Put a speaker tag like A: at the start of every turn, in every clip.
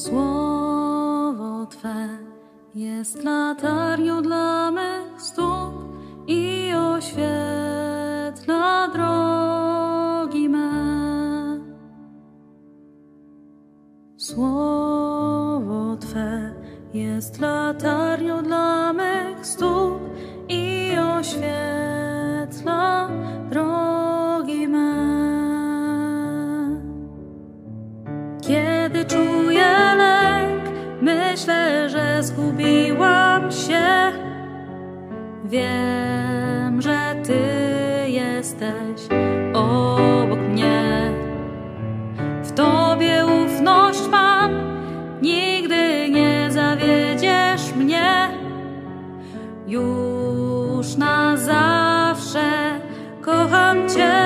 A: Słowo Twe jest latarnią dla Już na zawsze kocham Cię.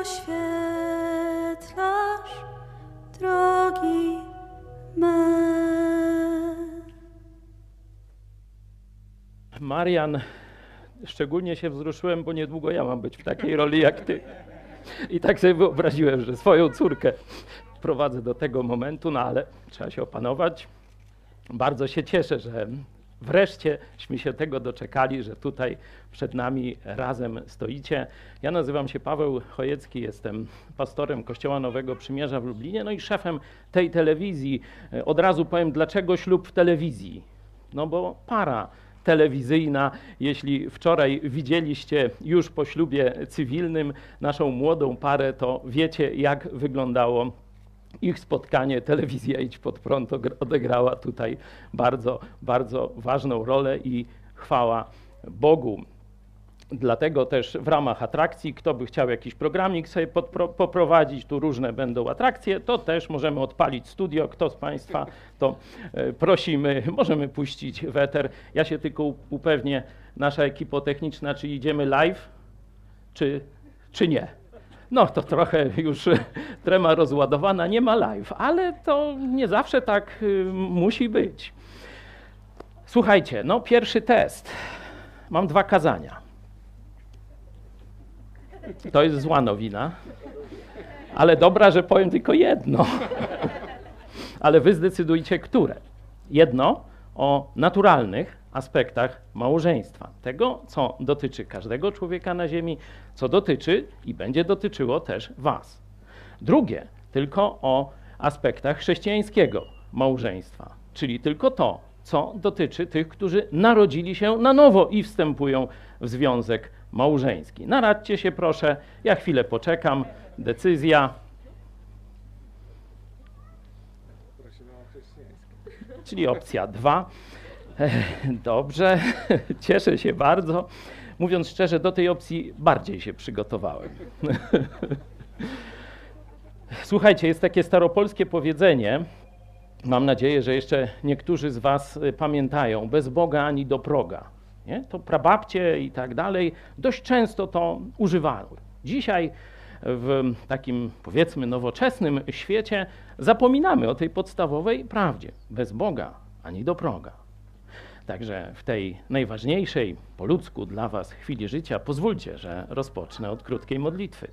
A: Oświetlasz drogi.
B: Marian, szczególnie się wzruszyłem, bo niedługo ja mam być w takiej roli jak ty. I tak sobie wyobraziłem, że swoją córkę prowadzę do tego momentu, no ale trzeba się opanować. Bardzo się cieszę, że wreszcieśmy się tego doczekali, że tutaj przed nami razem stoicie. Ja nazywam się Paweł Chojecki, jestem pastorem Kościoła Nowego Przymierza w Lublinie, no i szefem tej telewizji. Od razu powiem, dlaczego ślub w telewizji? No bo para telewizyjna. Jeśli wczoraj widzieliście już po ślubie cywilnym naszą młodą parę, to wiecie, jak wyglądało ich spotkanie. Telewizja Idź Pod Prąd odegrała tutaj bardzo, bardzo ważną rolę i chwała Bogu. Dlatego też w ramach atrakcji, kto by chciał jakiś programik sobie poprowadzić, tu różne będą atrakcje, to też możemy odpalić studio. Kto z Państwa, to e, prosimy, możemy puścić weter. Ja się tylko upewnię, nasza ekipa techniczna, czy idziemy live, czy, czy nie. No to trochę już trema rozładowana, nie ma live, ale to nie zawsze tak y, musi być. Słuchajcie, no pierwszy test. Mam dwa kazania. To jest zła nowina, ale dobra, że powiem tylko jedno. Ale wy zdecydujcie, które. Jedno o naturalnych aspektach małżeństwa. Tego, co dotyczy każdego człowieka na Ziemi, co dotyczy i będzie dotyczyło też Was. Drugie, tylko o aspektach chrześcijańskiego małżeństwa, czyli tylko to, co dotyczy tych, którzy narodzili się na nowo i wstępują w związek małżeński. Naradźcie się proszę, ja chwilę poczekam. Decyzja. Czyli opcja dwa. Dobrze, cieszę się bardzo. Mówiąc szczerze, do tej opcji bardziej się przygotowałem. Słuchajcie, jest takie staropolskie powiedzenie. Mam nadzieję, że jeszcze niektórzy z Was y, pamiętają: bez Boga ani do proga. Nie? To prababcie i tak dalej dość często to używały. Dzisiaj w takim powiedzmy nowoczesnym świecie zapominamy o tej podstawowej prawdzie. Bez Boga ani do proga. Także w tej najważniejszej po ludzku dla Was chwili życia pozwólcie, że rozpocznę od krótkiej modlitwy.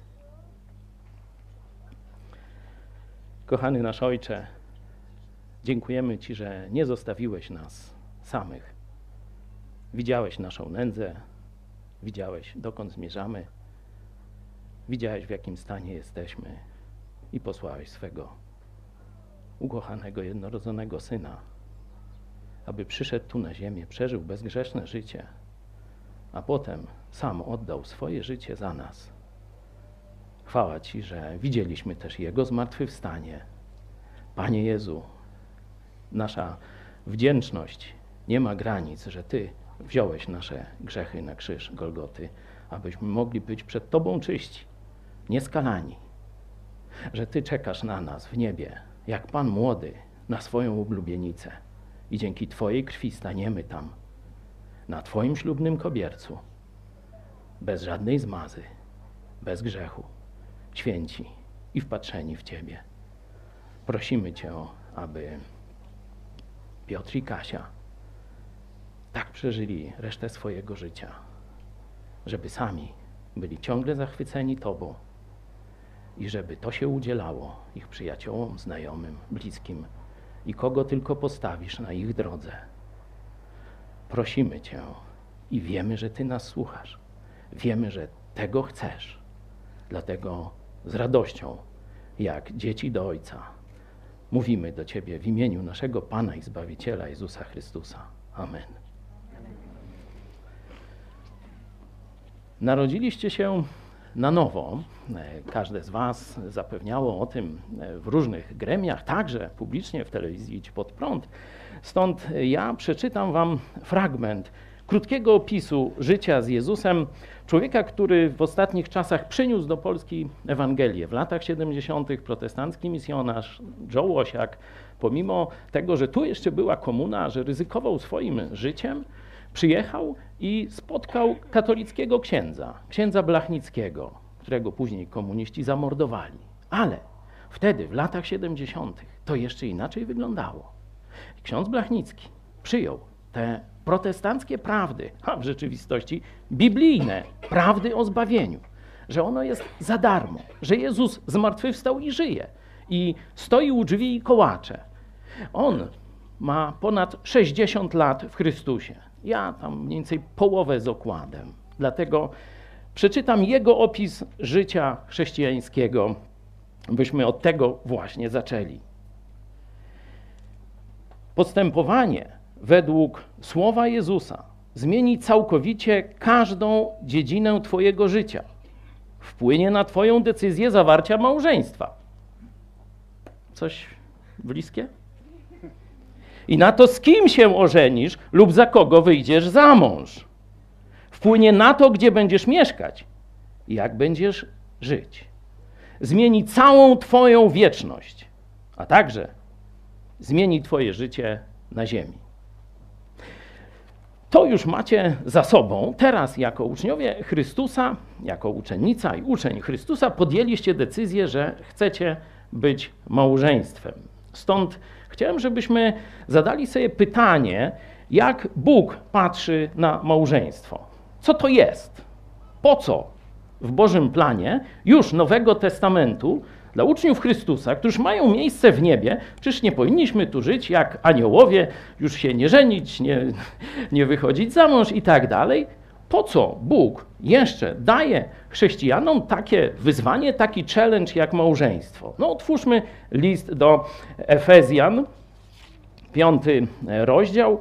B: Kochany nasz Ojcze, dziękujemy Ci, że nie zostawiłeś nas samych. Widziałeś naszą nędzę, widziałeś dokąd zmierzamy, widziałeś w jakim stanie jesteśmy i posłałeś swego ukochanego jednorodzonego syna aby przyszedł tu na ziemię, przeżył bezgrzeszne życie, a potem sam oddał swoje życie za nas. Chwała Ci, że widzieliśmy też Jego zmartwychwstanie. Panie Jezu, nasza wdzięczność nie ma granic, że Ty wziąłeś nasze grzechy na krzyż Golgoty, abyśmy mogli być przed Tobą czyści, nieskalani. Że Ty czekasz na nas w niebie, jak Pan młody na swoją ublubienicę i dzięki Twojej krwi staniemy tam, na Twoim ślubnym kobiercu, bez żadnej zmazy, bez grzechu, święci i wpatrzeni w Ciebie. Prosimy Cię, aby Piotr i Kasia tak przeżyli resztę swojego życia, żeby sami byli ciągle zachwyceni Tobą i żeby to się udzielało ich przyjaciołom, znajomym, bliskim, i kogo tylko postawisz na ich drodze. Prosimy Cię i wiemy, że Ty nas słuchasz. Wiemy, że tego chcesz. Dlatego z radością, jak dzieci do Ojca, mówimy do Ciebie w imieniu naszego Pana i Zbawiciela Jezusa Chrystusa. Amen. Narodziliście się na nowo. E, każde z Was zapewniało o tym e, w różnych gremiach, także publicznie w telewizji Idź Pod Prąd. Stąd ja przeczytam Wam fragment krótkiego opisu życia z Jezusem, człowieka, który w ostatnich czasach przyniósł do Polski Ewangelię. W latach 70. protestancki misjonarz Joe Łosiak, pomimo tego, że tu jeszcze była komuna, że ryzykował swoim życiem, przyjechał i spotkał katolickiego księdza, księdza Blachnickiego, którego później komuniści zamordowali. Ale wtedy, w latach 70., to jeszcze inaczej wyglądało. Ksiądz Blachnicki przyjął te protestanckie prawdy, a w rzeczywistości biblijne prawdy o zbawieniu, że ono jest za darmo, że Jezus zmartwychwstał i żyje i stoi u drzwi i kołacze. On ma ponad 60 lat w Chrystusie. Ja tam mniej więcej połowę z okładem. Dlatego przeczytam jego opis życia chrześcijańskiego, byśmy od tego właśnie zaczęli. Postępowanie według słowa Jezusa zmieni całkowicie każdą dziedzinę Twojego życia. Wpłynie na Twoją decyzję zawarcia małżeństwa. Coś bliskie? I na to, z kim się ożenisz lub za kogo wyjdziesz za mąż. Wpłynie na to, gdzie będziesz mieszkać i jak będziesz żyć. Zmieni całą Twoją wieczność, a także zmieni Twoje życie na ziemi. To już macie za sobą. Teraz, jako uczniowie Chrystusa, jako uczennica i uczeń Chrystusa, podjęliście decyzję, że chcecie być małżeństwem. Stąd chciałem, żebyśmy zadali sobie pytanie, jak Bóg patrzy na małżeństwo. Co to jest? Po co w Bożym planie już Nowego Testamentu dla uczniów Chrystusa, którzy mają miejsce w niebie, przecież nie powinniśmy tu żyć jak aniołowie, już się nie żenić, nie, nie wychodzić za mąż i tak dalej. Po co Bóg jeszcze daje chrześcijanom takie wyzwanie, taki challenge jak małżeństwo? No, otwórzmy list do Efezjan, piąty rozdział.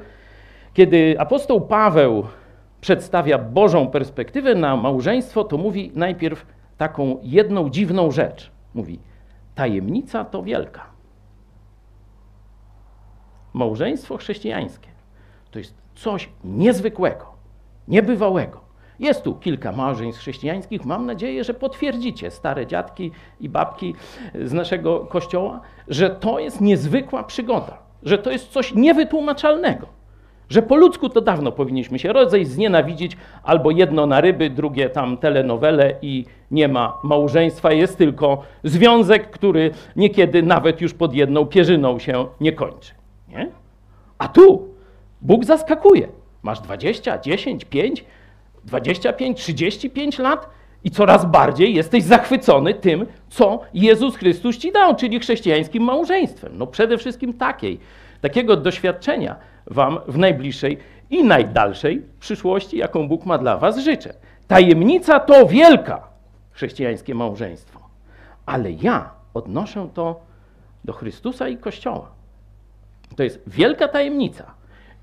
B: Kiedy apostoł Paweł przedstawia Bożą perspektywę na małżeństwo, to mówi najpierw taką jedną dziwną rzecz. Mówi, tajemnica to wielka. Małżeństwo chrześcijańskie to jest coś niezwykłego, niebywałego. Jest tu kilka małżeństw chrześcijańskich. Mam nadzieję, że potwierdzicie, stare dziadki i babki z naszego kościoła, że to jest niezwykła przygoda, że to jest coś niewytłumaczalnego. Że po ludzku to dawno powinniśmy się rozejść, znienawidzić albo jedno na ryby, drugie tam telenowele i nie ma małżeństwa, jest tylko związek, który niekiedy nawet już pod jedną pierzyną się nie kończy. Nie? A tu Bóg zaskakuje. Masz 20, 10, 5, 25, 35 lat i coraz bardziej jesteś zachwycony tym, co Jezus Chrystus ci dał, czyli chrześcijańskim małżeństwem. No przede wszystkim takiej, takiego doświadczenia wam w najbliższej i najdalszej przyszłości, jaką Bóg ma dla was, życzę. Tajemnica to wielka, chrześcijańskie małżeństwo. Ale ja odnoszę to do Chrystusa i Kościoła. To jest wielka tajemnica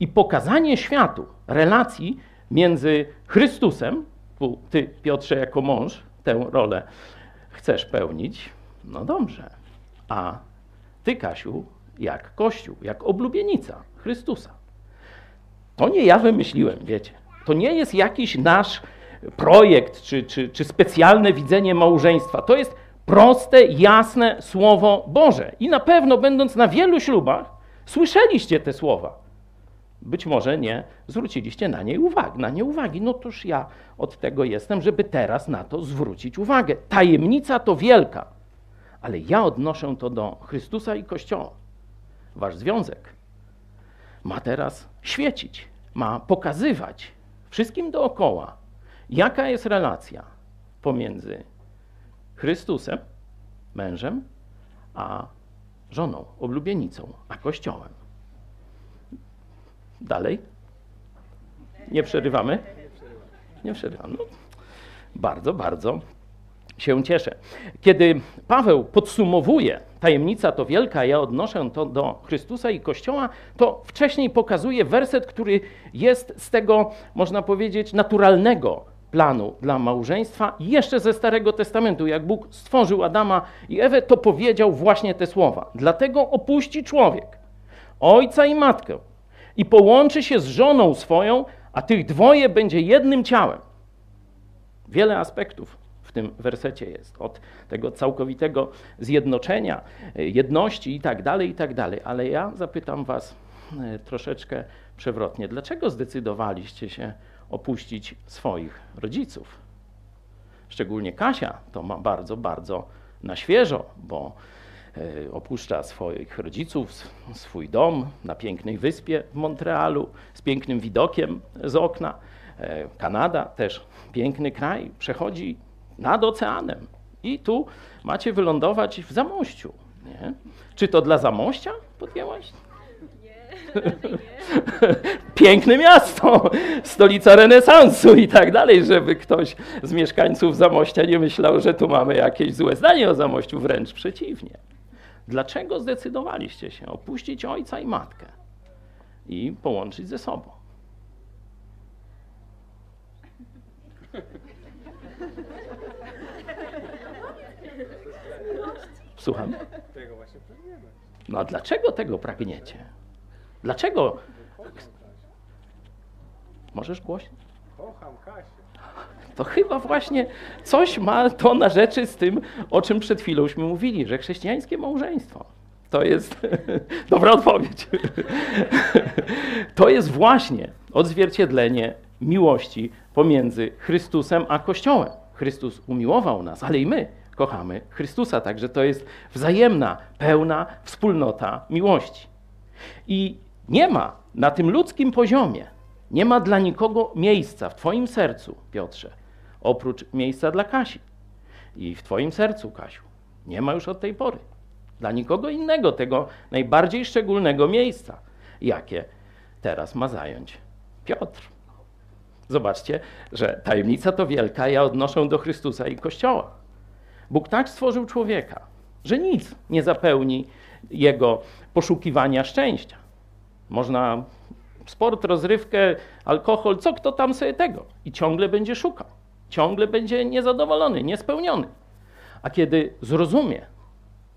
B: i pokazanie światu relacji między Chrystusem, tu ty, Piotrze, jako mąż tę rolę chcesz pełnić, no dobrze, a ty, Kasiu, jak Kościół, jak oblubienica Chrystusa. To nie ja wymyśliłem, wiecie. To nie jest jakiś nasz projekt czy, czy, czy specjalne widzenie małżeństwa. To jest proste, jasne Słowo Boże. I na pewno, będąc na wielu ślubach, słyszeliście te słowa. Być może nie zwróciliście na nie uwagi. Na nie uwagi. No toż ja od tego jestem, żeby teraz na to zwrócić uwagę. Tajemnica to wielka, ale ja odnoszę to do Chrystusa i Kościoła. Wasz związek ma teraz świecić, ma pokazywać wszystkim dookoła, jaka jest relacja pomiędzy Chrystusem, mężem, a żoną, oblubienicą, a kościołem. Dalej? Nie przerywamy? Nie przerywamy. No, bardzo, bardzo się cieszę. Kiedy Paweł podsumowuje, tajemnica to wielka, ja odnoszę to do Chrystusa i Kościoła, to wcześniej pokazuje werset, który jest z tego, można powiedzieć, naturalnego planu dla małżeństwa jeszcze ze Starego Testamentu. Jak Bóg stworzył Adama i Ewę, to powiedział właśnie te słowa. Dlatego opuści człowiek ojca i matkę i połączy się z żoną swoją, a tych dwoje będzie jednym ciałem. Wiele aspektów w tym wersecie jest. Od tego całkowitego zjednoczenia, e, jedności i tak dalej, i tak dalej. Ale ja zapytam Was e, troszeczkę przewrotnie. Dlaczego zdecydowaliście się opuścić swoich rodziców? Szczególnie Kasia to ma bardzo, bardzo na świeżo, bo opuszcza swoich rodziców, swój dom na pięknej wyspie w Montrealu z pięknym widokiem z okna. Kanada też piękny kraj, przechodzi nad oceanem. I tu macie wylądować w Zamościu. Nie? Czy to dla Zamościa podjęłaś? Nie. Piękne miasto, stolica renesansu i tak dalej, żeby ktoś z mieszkańców Zamościa nie myślał, że tu mamy jakieś złe zdanie o Zamościu, wręcz przeciwnie. Dlaczego zdecydowaliście się opuścić ojca i matkę i połączyć ze sobą? Słucham?
C: Tego właśnie pragniemy.
B: No a dlaczego tego pragniecie? Dlaczego? Możesz głośno?
C: Kocham Kasię.
B: To chyba właśnie coś ma to na rzeczy z tym, o czym przed chwiląśmy mówili, że chrześcijańskie małżeństwo to jest dobra odpowiedź. to jest właśnie odzwierciedlenie miłości pomiędzy Chrystusem a Kościołem. Chrystus umiłował nas, ale i my kochamy Chrystusa, także to jest wzajemna, pełna wspólnota miłości. I nie ma na tym ludzkim poziomie, nie ma dla nikogo miejsca w Twoim sercu, Piotrze, oprócz miejsca dla Kasi. I w Twoim sercu, Kasiu, nie ma już od tej pory dla nikogo innego tego najbardziej szczególnego miejsca, jakie teraz ma zająć Piotr. Zobaczcie, że tajemnica to wielka, ja odnoszę do Chrystusa i Kościoła. Bóg tak stworzył człowieka, że nic nie zapełni jego poszukiwania szczęścia. Można sport, rozrywkę, alkohol, co kto tam sobie tego. I ciągle będzie szukał. Ciągle będzie niezadowolony, niespełniony. A kiedy zrozumie,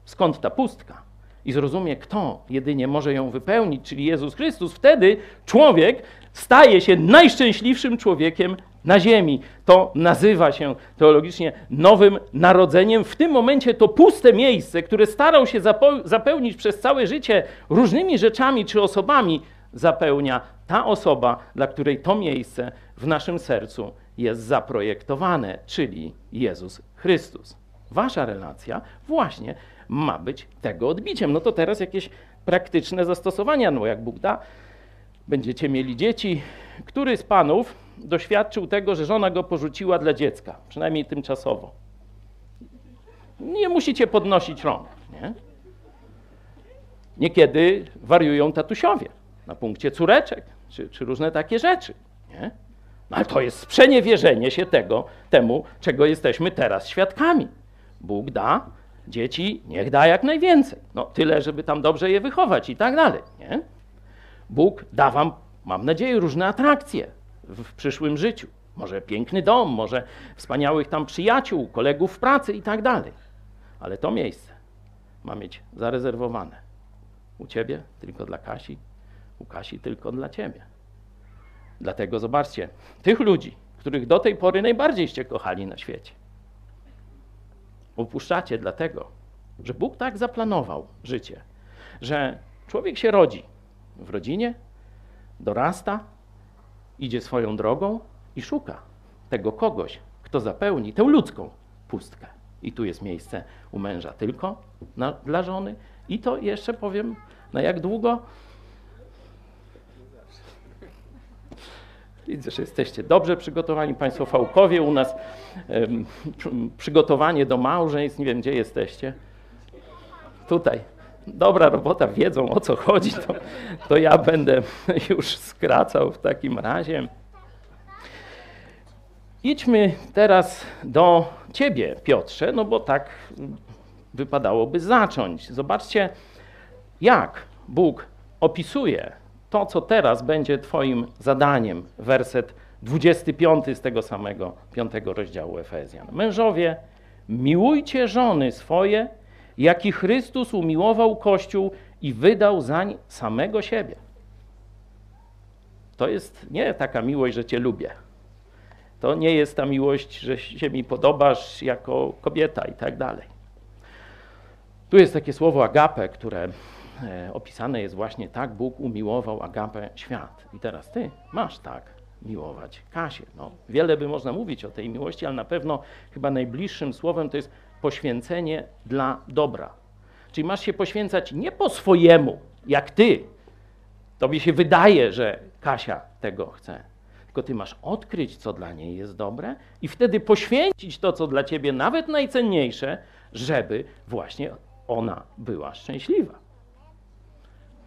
B: skąd ta pustka i zrozumie, kto jedynie może ją wypełnić, czyli Jezus Chrystus, wtedy człowiek staje się najszczęśliwszym człowiekiem na ziemi. To nazywa się teologicznie nowym narodzeniem. W tym momencie to puste miejsce, które starał się zapełnić przez całe życie różnymi rzeczami czy osobami, zapełnia ta osoba, dla której to miejsce w naszym sercu jest zaprojektowane, czyli Jezus Chrystus. Wasza relacja właśnie ma być tego odbiciem. No to teraz jakieś praktyczne zastosowania, no jak Bóg da, będziecie mieli dzieci. Który z panów doświadczył tego, że żona go porzuciła dla dziecka, przynajmniej tymczasowo? Nie musicie podnosić rąk, nie? Niekiedy wariują tatusiowie na punkcie córeczek, czy, czy różne takie rzeczy, nie? No ale to jest sprzeniewierzenie się tego, temu, czego jesteśmy teraz świadkami. Bóg da, dzieci niech da jak najwięcej. No tyle, żeby tam dobrze je wychować i tak dalej, nie? Bóg da wam, mam nadzieję, różne atrakcje w, przyszłym życiu. Może piękny dom, może wspaniałych tam przyjaciół, kolegów w pracy i tak dalej. Ale to miejsce ma mieć zarezerwowane. U ciebie tylko dla Kasi, u Kasi tylko dla ciebie. Dlatego zobaczcie, tych ludzi, których do tej pory najbardziejście kochali na świecie, Upuszczacie dlatego, że Bóg tak zaplanował życie, że człowiek się rodzi w rodzinie, dorasta, idzie swoją drogą i szuka tego kogoś, kto zapełni tę ludzką pustkę. I tu jest miejsce u męża tylko na, dla żony. I to jeszcze powiem, na jak długo? Widzę, że jesteście dobrze przygotowani. Państwo Fałkowie u nas przygotowanie do małżeństw. Nie wiem, gdzie jesteście. Tutaj. Dobra robota, wiedzą o co chodzi, to, to ja będę już skracał w takim razie. Idźmy teraz do ciebie, Piotrze, no bo tak wypadałoby zacząć. Zobaczcie, jak Bóg opisuje to, co teraz będzie Twoim zadaniem. Werset 25 z tego samego piątego rozdziału Efezjan. Mężowie, miłujcie żony swoje, jaki Chrystus umiłował Kościół i wydał zań samego siebie. To jest nie taka miłość, że Cię lubię. To nie jest ta miłość, że się mi podobasz jako kobieta i tak dalej. Tu jest takie słowo agape, które opisane jest właśnie tak, Bóg umiłował Agapę świat. I teraz ty masz tak miłować Kasię. No, wiele by można mówić o tej miłości, ale na pewno chyba najbliższym słowem to jest poświęcenie dla dobra. Czyli masz się poświęcać nie po swojemu, jak ty. Tobie się wydaje, że Kasia tego chce. Tylko ty masz odkryć, co dla niej jest dobre i wtedy poświęcić to, co dla ciebie nawet najcenniejsze, żeby właśnie ona była szczęśliwa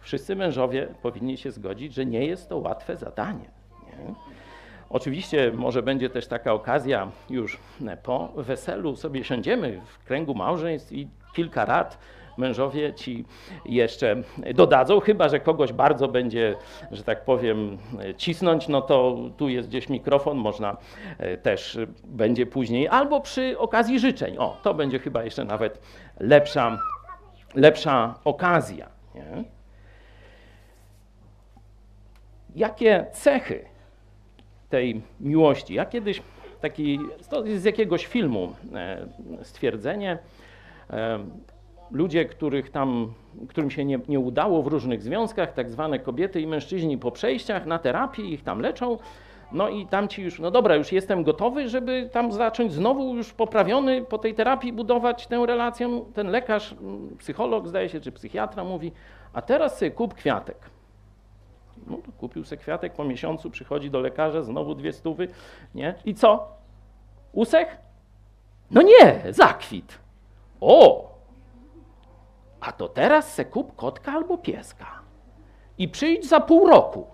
B: wszyscy mężowie powinni się zgodzić, że nie jest to łatwe zadanie. Nie? Oczywiście może będzie też taka okazja już po weselu sobie siądziemy w kręgu małżeństw i kilka rad mężowie ci jeszcze dodadzą, chyba że kogoś bardzo będzie, że tak powiem, cisnąć, no to tu jest gdzieś mikrofon, można e, też będzie później, albo przy okazji życzeń. O, to będzie chyba jeszcze nawet lepsza, lepsza okazja. Nie? Jakie cechy tej miłości? Ja kiedyś taki, to jest z jakiegoś filmu e, stwierdzenie, e, ludzie, których tam, którym się nie, nie udało w różnych związkach, tak zwane kobiety i mężczyźni po przejściach na terapii, ich tam leczą, no i tam ci już, no dobra, już jestem gotowy, żeby tam zacząć znowu już poprawiony po tej terapii budować tę relację. Ten lekarz, psycholog zdaje się, czy psychiatra mówi, a teraz sobie kup kwiatek. No kupił sobie kwiatek, po miesiącu przychodzi do lekarza, znowu dwie stówy, nie? I co? Usech? No nie, zakwit. O! A to teraz se kup kotka albo pieska. I przyjdź za pół roku.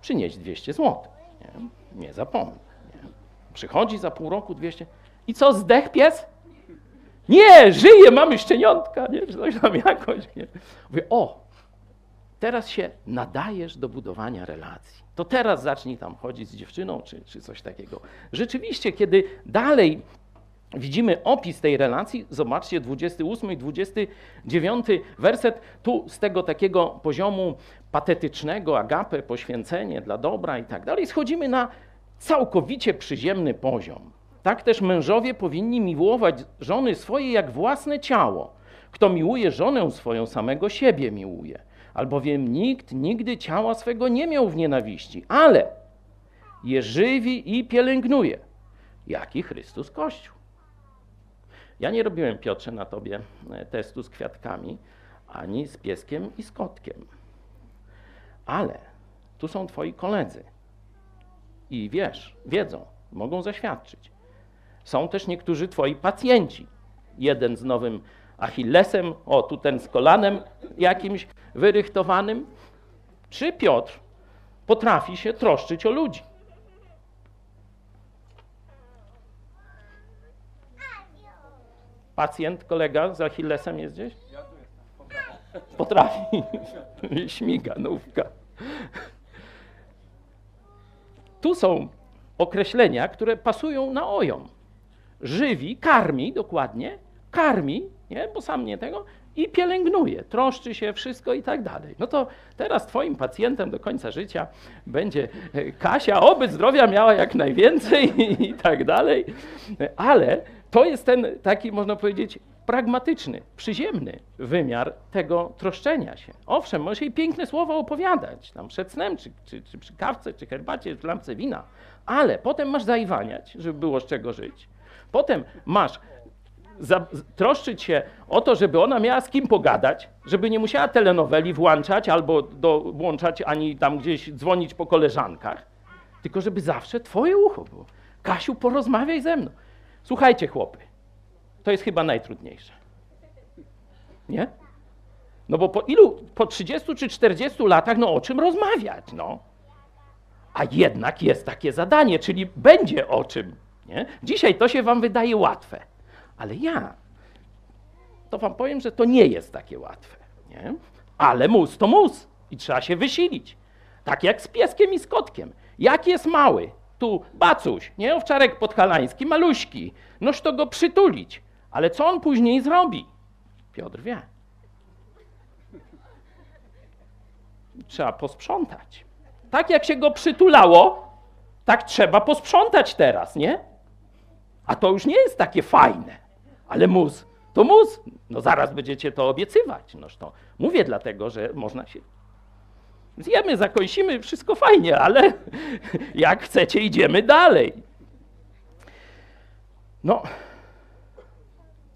B: Przynieść 200 zł. Nie, nie zapomnę. Nie. Przychodzi za pół roku 200. I co, zdech pies? Nie, żyje, mamy szczeniątka, nie? Coś tam jakoś, nie? Mówię, o, teraz się nadajesz do budowania relacji. To teraz zacznij tam chodzić z dziewczyną, czy, czy coś takiego. Rzeczywiście, kiedy dalej widzimy opis tej relacji, zobaczcie 28 i 29 werset, tu z tego takiego poziomu patetycznego, agapę, poświęcenie dla dobra i tak dalej, schodzimy na całkowicie przyziemny poziom. Tak też mężowie powinni miłować żony swoje jak własne ciało. Kto miłuje żonę swoją, samego siebie miłuje. Albowiem nikt nigdy ciała swego nie miał w nienawiści, ale je żywi i pielęgnuje, jaki Chrystus Kościół. Ja nie robiłem, Piotrze, na tobie e, testu z kwiatkami, ani z pieskiem i z kotkiem. Ale tu są twoi koledzy. I wiesz, wiedzą, mogą zaświadczyć. Są też niektórzy twoi pacjenci. Jeden z nowym Achillesem, o tu ten z kolanem jakimś wyrychtowanym. Czy Piotr potrafi się troszczyć o ludzi? Pacjent, kolega z Achillesem jest gdzieś? Potrafi. Śmiga nówka. Tu są określenia, które pasują na ojom. Żywi, karmi dokładnie, karmi, nie? bo sam nie tego, i pielęgnuje, troszczy się, wszystko i tak dalej. No to teraz twoim pacjentem do końca życia będzie e, Kasia, oby zdrowia miała jak najwięcej i tak dalej, ale to jest ten taki, można powiedzieć, pragmatyczny, przyziemny wymiar tego troszczenia się. Owszem, może jej piękne słowa opowiadać, tam przed snem, czy, czy, czy przy kawce, czy herbacie, czy lampce wina, ale potem masz zaiwaniać, żeby było z czego żyć. Potem masz troszczyć się o to, żeby ona miała z kim pogadać, żeby nie musiała telenoweli włączać albo do, włączać ani tam gdzieś dzwonić po koleżankach, tylko żeby zawsze twoje ucho było. Kasiu, porozmawiaj ze mną. Słuchajcie, chłopy, to jest chyba najtrudniejsze. Nie? No bo po ilu, po 30 czy 40 latach, no o czym rozmawiać, no? A jednak jest takie zadanie, czyli będzie o czym. Nie? Dzisiaj to się wam wydaje łatwe, ale ja to wam powiem, że to nie jest takie łatwe. Nie? Ale mus to mus i trzeba się wysilić. Tak jak z pieskiem i z kotkiem. Jak jest mały, tu bacuś, nie? Owczarek podhalański, maluśki. Noż to go przytulić. Ale co on później zrobi? Piotr wie. Trzeba posprzątać. Tak jak się go przytulało, tak trzeba posprzątać teraz, nie? A to już nie jest takie fajne. Ale mus, to mus. No zaraz będziecie to obiecywać. Noż to mówię dlatego, że można się Zjemy, zakąsimy, wszystko fajnie, ale jak chcecie, idziemy dalej. No,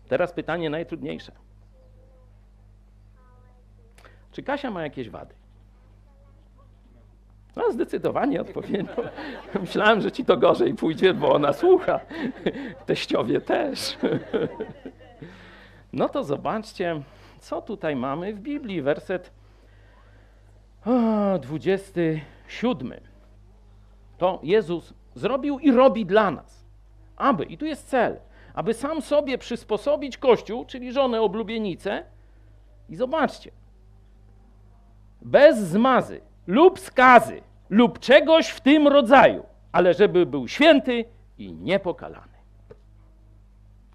B: teraz pytanie najtrudniejsze. Czy Kasia ma jakieś wady? No, zdecydowanie odpowiednio. Myślałem, że ci to gorzej pójdzie, bo ona słucha. Teściowie też. No to zobaczcie, co tutaj mamy w Biblii. Werset 27. To Jezus zrobił i robi dla nas, aby, i tu jest cel, aby sam sobie przysposobić Kościół, czyli żonę oblubienicę. I zobaczcie, bez zmazy lub skazy lub czegoś w tym rodzaju, ale żeby był święty i niepokalany.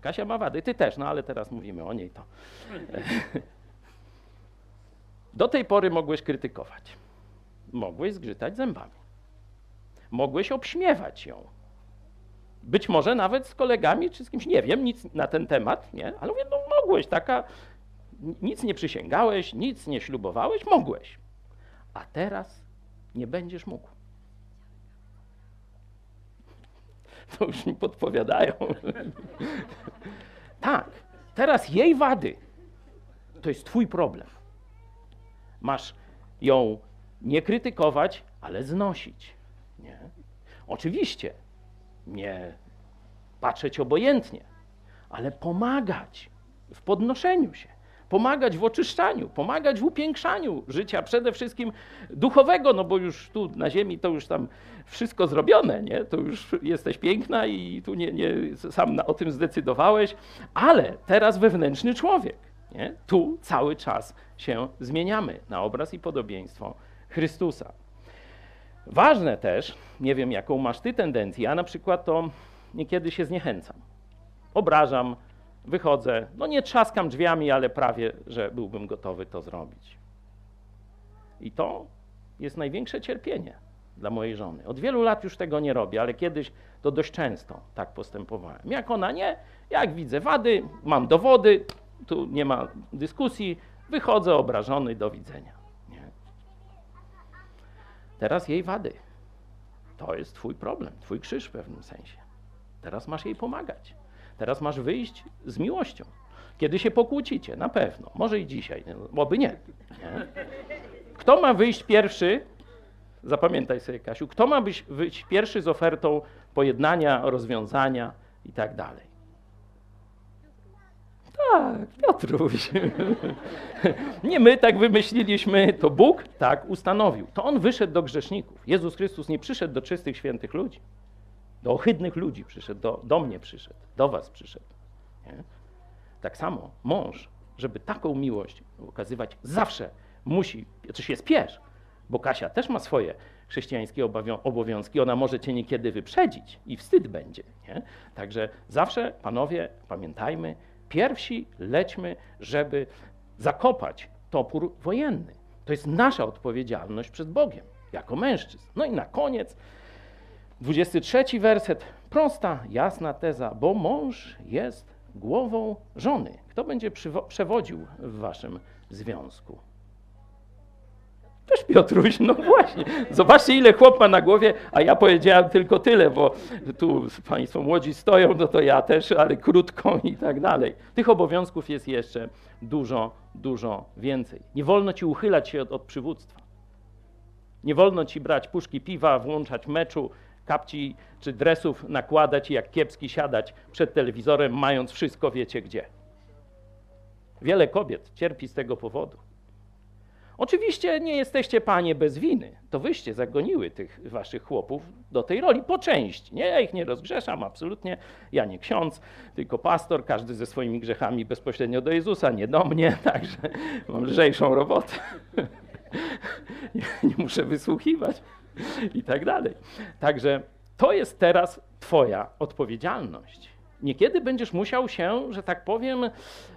B: Kasia ma wady, ty też, no ale teraz mówimy o niej to. Do tej pory mogłeś krytykować. Mogłeś zgrzytać zębami. Mogłeś obśmiewać ją. Być może nawet z kolegami czy z kimś, nie wiem, nic na ten temat, nie? Ale mówię, no mogłeś, taka, nic nie przysięgałeś, nic nie ślubowałeś, mogłeś. A teraz nie będziesz mógł. To już mi podpowiadają. tak, teraz jej wady to jest twój problem. Masz ją nie krytykować, ale znosić. Nie? Oczywiście nie patrzeć obojętnie, ale pomagać w podnoszeniu się, pomagać w oczyszczaniu, pomagać w upiększaniu życia, przede wszystkim duchowego, no bo już tu na ziemi to już tam wszystko zrobione, nie? To już jesteś piękna i tu nie, nie sam o tym zdecydowałeś, ale teraz wewnętrzny człowiek, nie? Tu cały czas się zmieniamy na obraz i podobieństwo Chrystusa. Ważne też, nie wiem jaką masz ty tendencję, ja na przykład to niekiedy się zniechęcam. Obrażam, wychodzę, no nie trzaskam drzwiami, ale prawie, że byłbym gotowy to zrobić. I to jest największe cierpienie dla mojej żony. Od wielu lat już tego nie robię, ale kiedyś to dość często tak postępowałem. Jak ona nie, jak widzę wady, mam dowody, tu nie ma dyskusji, wychodzę obrażony, do widzenia. Nie. Teraz jej wady. To jest twój problem, twój krzyż w pewnym sensie. Teraz masz jej pomagać. Teraz masz wyjść z miłością. Kiedy się pokłócicie, na pewno. Może i dzisiaj, oby nie. nie. Kto ma wyjść pierwszy? Zapamiętaj sobie, Kasiu, kto ma być, wyjść pierwszy z ofertą pojednania, rozwiązania i tak dalej? Tak, Piotruś. Nie my tak wymyśliliśmy, to Bóg tak ustanowił. To On wyszedł do grzeszników. Jezus Chrystus nie przyszedł do czystych, świętych ludzi. Do ohydnych ludzi przyszedł, do, do mnie przyszedł, do was przyszedł. Nie? Tak samo mąż, żeby taką miłość okazywać, zawsze musi, czy się spiesz, bo Kasia też ma swoje chrześcijańskie obowiązki, ona może cię niekiedy wyprzedzić i wstyd będzie. Nie? Także zawsze, panowie, pamiętajmy, pierwsi lećmy, żeby zakopać topór wojenny. To jest nasza odpowiedzialność przed Bogiem, jako mężczyzn. No i na koniec 23 werset. Prosta, jasna teza, bo mąż jest głową żony. Kto będzie przewodził w waszym związku? Też Piotruś, no właśnie. Zobaczcie, ile chłop ma na głowie, a ja powiedziałem tylko tyle, bo tu państwo młodzi stoją, no to ja też, ale krótko i tak dalej. Tych obowiązków jest jeszcze dużo, dużo więcej. Nie wolno ci uchylać się od, od przywództwa. Nie wolno ci brać puszki piwa, włączać meczu, kapci czy dresów nakładać i jak kiepski siadać przed telewizorem, mając wszystko wiecie gdzie. Wiele kobiet cierpi z tego powodu. Oczywiście nie jesteście panie bez winy. To wyście zagoniły tych waszych chłopów do tej roli po części. Nie, ja ich nie rozgrzeszam, absolutnie. Ja nie ksiądz, tylko pastor, każdy ze swoimi grzechami bezpośrednio do Jezusa, nie do mnie, także mam lżejszą robotę. nie, nie muszę wysłuchiwać i tak dalej. Także to jest teraz Twoja odpowiedzialność. Niekiedy będziesz musiał się, że tak powiem,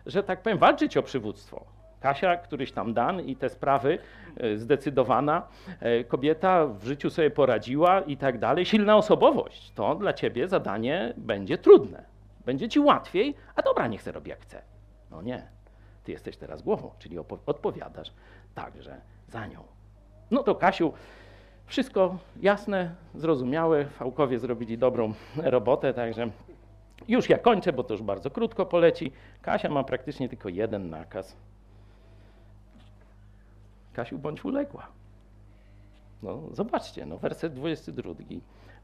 B: że tak powiem, walczyć o przywództwo. Kasia, któryś tam dan i te sprawy, e, zdecydowana e, kobieta w życiu sobie poradziła i tak dalej. Silna osobowość to dla ciebie zadanie będzie trudne. Będzie ci łatwiej, a dobra, niech se robi jak chce. No nie, ty jesteś teraz głową, czyli odpowiadasz także za nią. No to Kasiu, wszystko jasne, zrozumiałe. Fałkowie zrobili dobrą robotę, także już ja kończę, bo to już bardzo krótko poleci. Kasia ma praktycznie tylko jeden nakaz. Kasiu, bądź uległa. No, zobaczcie, no, werset 22.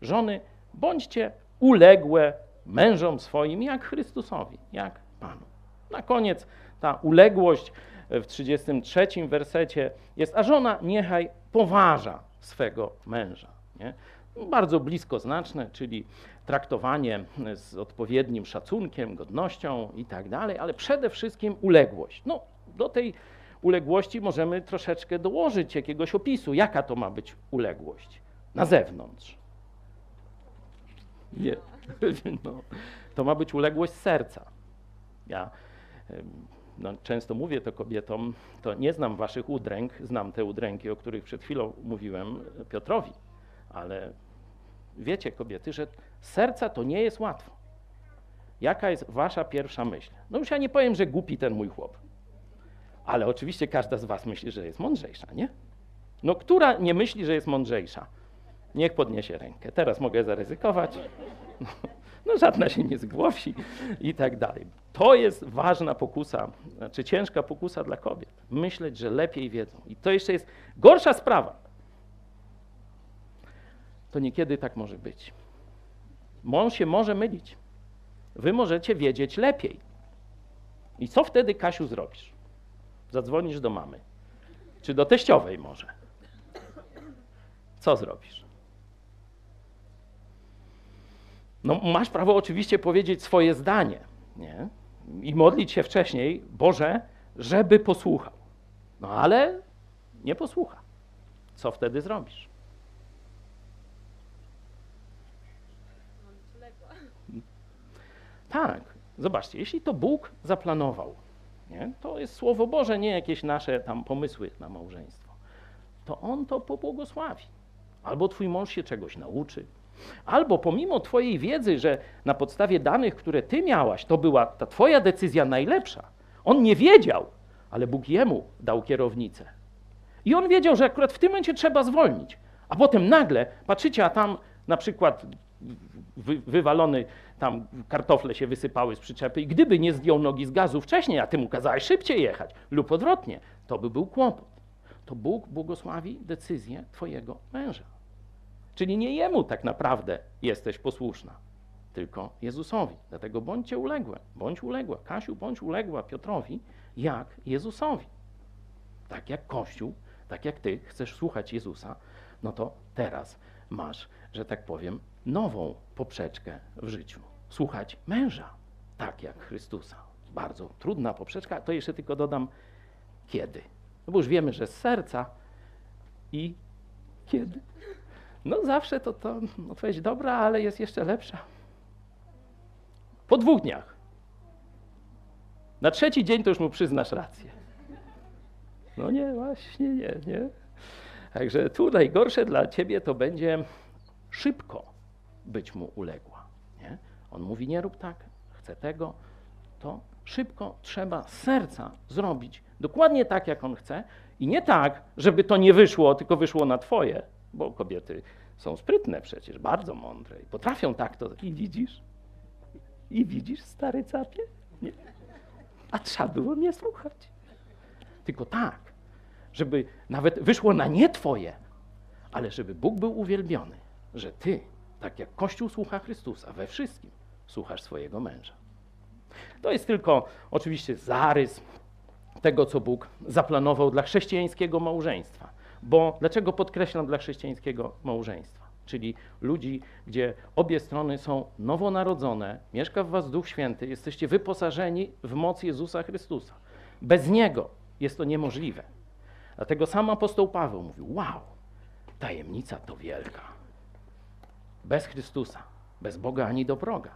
B: Żony, bądźcie uległe mężom swoim, jak Chrystusowi, jak Panu. Na koniec ta uległość w 33 wersecie jest, a żona niechaj poważa swego męża. Nie? bardzo bliskoznaczne, czyli traktowanie z odpowiednim szacunkiem, godnością i tak dalej, ale przede wszystkim uległość. No, do tej uległości możemy troszeczkę dołożyć jakiegoś opisu, jaka to ma być uległość na zewnątrz. Nie. No, to ma być uległość serca. Ja no, często mówię to kobietom, to nie znam waszych udręk, znam te udręki, o których przed chwilą mówiłem Piotrowi, ale wiecie kobiety, że serca to nie jest łatwo. Jaka jest wasza pierwsza myśl? No już ja nie powiem, że głupi ten mój chłop, ale oczywiście każda z was myśli, że jest mądrzejsza, nie? No która nie myśli, że jest mądrzejsza? Niech podniesie rękę. Teraz mogę zaryzykować. No żadna się nie zgłosi i tak dalej. To jest ważna pokusa, znaczy ciężka pokusa dla kobiet. Myśleć, że lepiej wiedzą. I to jeszcze jest gorsza sprawa. To niekiedy tak może być. Mąż się może mylić. Wy możecie wiedzieć lepiej. I co wtedy, Kasiu, zrobisz? Zadzwonisz do mamy. Czy do teściowej może? Co zrobisz? No, masz prawo oczywiście powiedzieć swoje zdanie nie? i modlić się wcześniej, Boże, żeby posłuchał. No ale nie posłucha. Co wtedy zrobisz? Tak, zobaczcie, jeśli to Bóg zaplanował, nie? to jest Słowo Boże, nie jakieś nasze tam pomysły na małżeństwo, to On to pobłogosławi. Albo twój mąż się czegoś nauczy, Albo pomimo Twojej wiedzy, że na podstawie danych, które Ty miałaś, to była ta Twoja decyzja najlepsza. On nie wiedział, ale Bóg jemu dał kierownicę. I on wiedział, że akurat w tym momencie trzeba zwolnić. A potem nagle patrzycie, a tam na przykład wy, wywalony, tam kartofle się wysypały z przyczepy i gdyby nie zdjął nogi z gazu wcześniej, a ty mu kazałeś szybciej jechać lub odwrotnie, to by był kłopot. To Bóg błogosławi decyzję twojego męża. Czyli nie jemu tak naprawdę jesteś posłuszna, tylko Jezusowi. Dlatego bądźcie uległe, bądź uległa. Kasiu, bądź uległa Piotrowi, jak Jezusowi. Tak jak Kościół, tak jak ty chcesz słuchać Jezusa, no to teraz masz, że tak powiem, nową poprzeczkę w życiu. Słuchać męża, tak jak Chrystusa. Bardzo trudna poprzeczka, to jeszcze tylko dodam kiedy. No bo już wiemy, że z serca i kiedy. No zawsze to, to odpowiedź dobra, ale jest jeszcze lepsza. Po dwóch dniach. Na trzeci dzień to już mu przyznasz rację. No nie, właśnie nie, nie. Także tu najgorsze dla ciebie to będzie szybko być mu uległa. Nie? On mówi, nie rób tak, chcę tego, to szybko trzeba z serca zrobić dokładnie tak, jak on chce i nie tak, żeby to nie wyszło, tylko wyszło na twoje, bo kobiety są sprytne przecież, bardzo mądre i potrafią tak to. I widzisz? I widzisz, stary capie? Nie. A trzeba było mnie słuchać. Tylko tak, żeby nawet wyszło na nie twoje, ale żeby Bóg był uwielbiony, że ty, tak jak Kościół słucha Chrystusa we wszystkim, słuchasz swojego męża. To jest tylko oczywiście zarys tego, co Bóg zaplanował dla chrześcijańskiego małżeństwa. Bo dlaczego podkreślam dla chrześcijańskiego małżeństwa? Czyli ludzi, gdzie obie strony są nowonarodzone, mieszka w was Duch Święty, jesteście wyposażeni w moc Jezusa Chrystusa. Bez Niego jest to niemożliwe. Dlatego sam apostoł Paweł mówił: Wow, tajemnica to wielka. Bez Chrystusa, bez Boga ani do proga.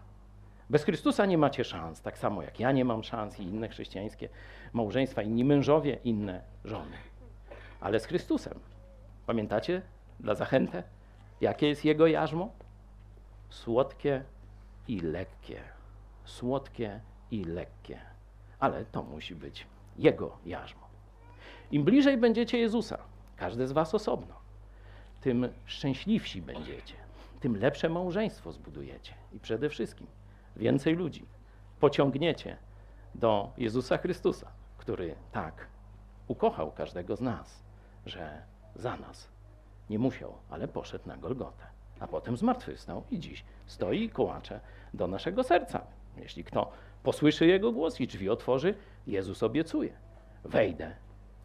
B: Bez Chrystusa nie macie szans, tak samo jak ja nie mam szans i inne chrześcijańskie małżeństwa, inni mężowie, inne żony ale z Chrystusem. Pamiętacie dla zachętę? Jakie jest Jego jarzmo? Słodkie i lekkie. Słodkie i lekkie. Ale to musi być Jego jarzmo. Im bliżej będziecie Jezusa, każdy z Was osobno, tym szczęśliwsi będziecie, tym lepsze małżeństwo zbudujecie i przede wszystkim więcej ludzi pociągniecie do Jezusa Chrystusa, który tak ukochał każdego z nas że za nas nie musiał, ale poszedł na Golgotę, a potem zmartwychwstał i dziś stoi i kołacze do naszego serca. Jeśli kto posłyszy Jego głos i drzwi otworzy, Jezus obiecuje: Wejdę,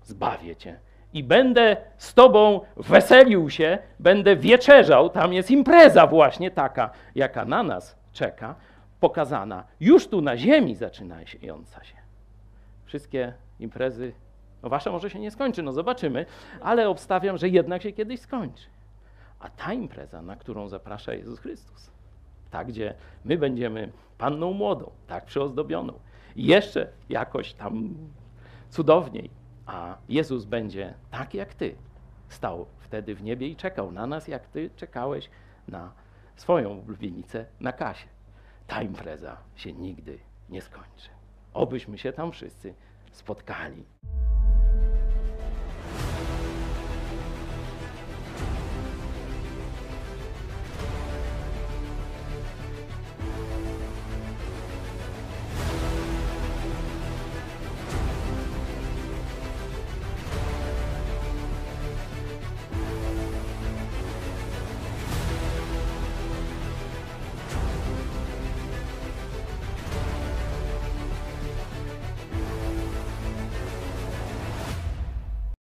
B: zbawię Cię i będę z tobą weselił się, będę wieczerzał. Tam jest impreza właśnie taka, jaka na nas czeka, pokazana już tu na ziemi zaczynająca się. Wszystkie imprezy, no wasza może się nie skończy, no zobaczymy, ale obstawiam, że jednak się kiedyś skończy. A ta impreza, na którą zaprasza Jezus Chrystus, ta, gdzie my będziemy panną młodą, tak przyozdobioną, jeszcze jakoś tam cudowniej, a Jezus będzie tak jak ty, stał wtedy w niebie i czekał na nas, jak ty czekałeś na swoją ulubienicę na kasie. Ta impreza się nigdy nie skończy. Obyśmy się tam wszyscy spotkali.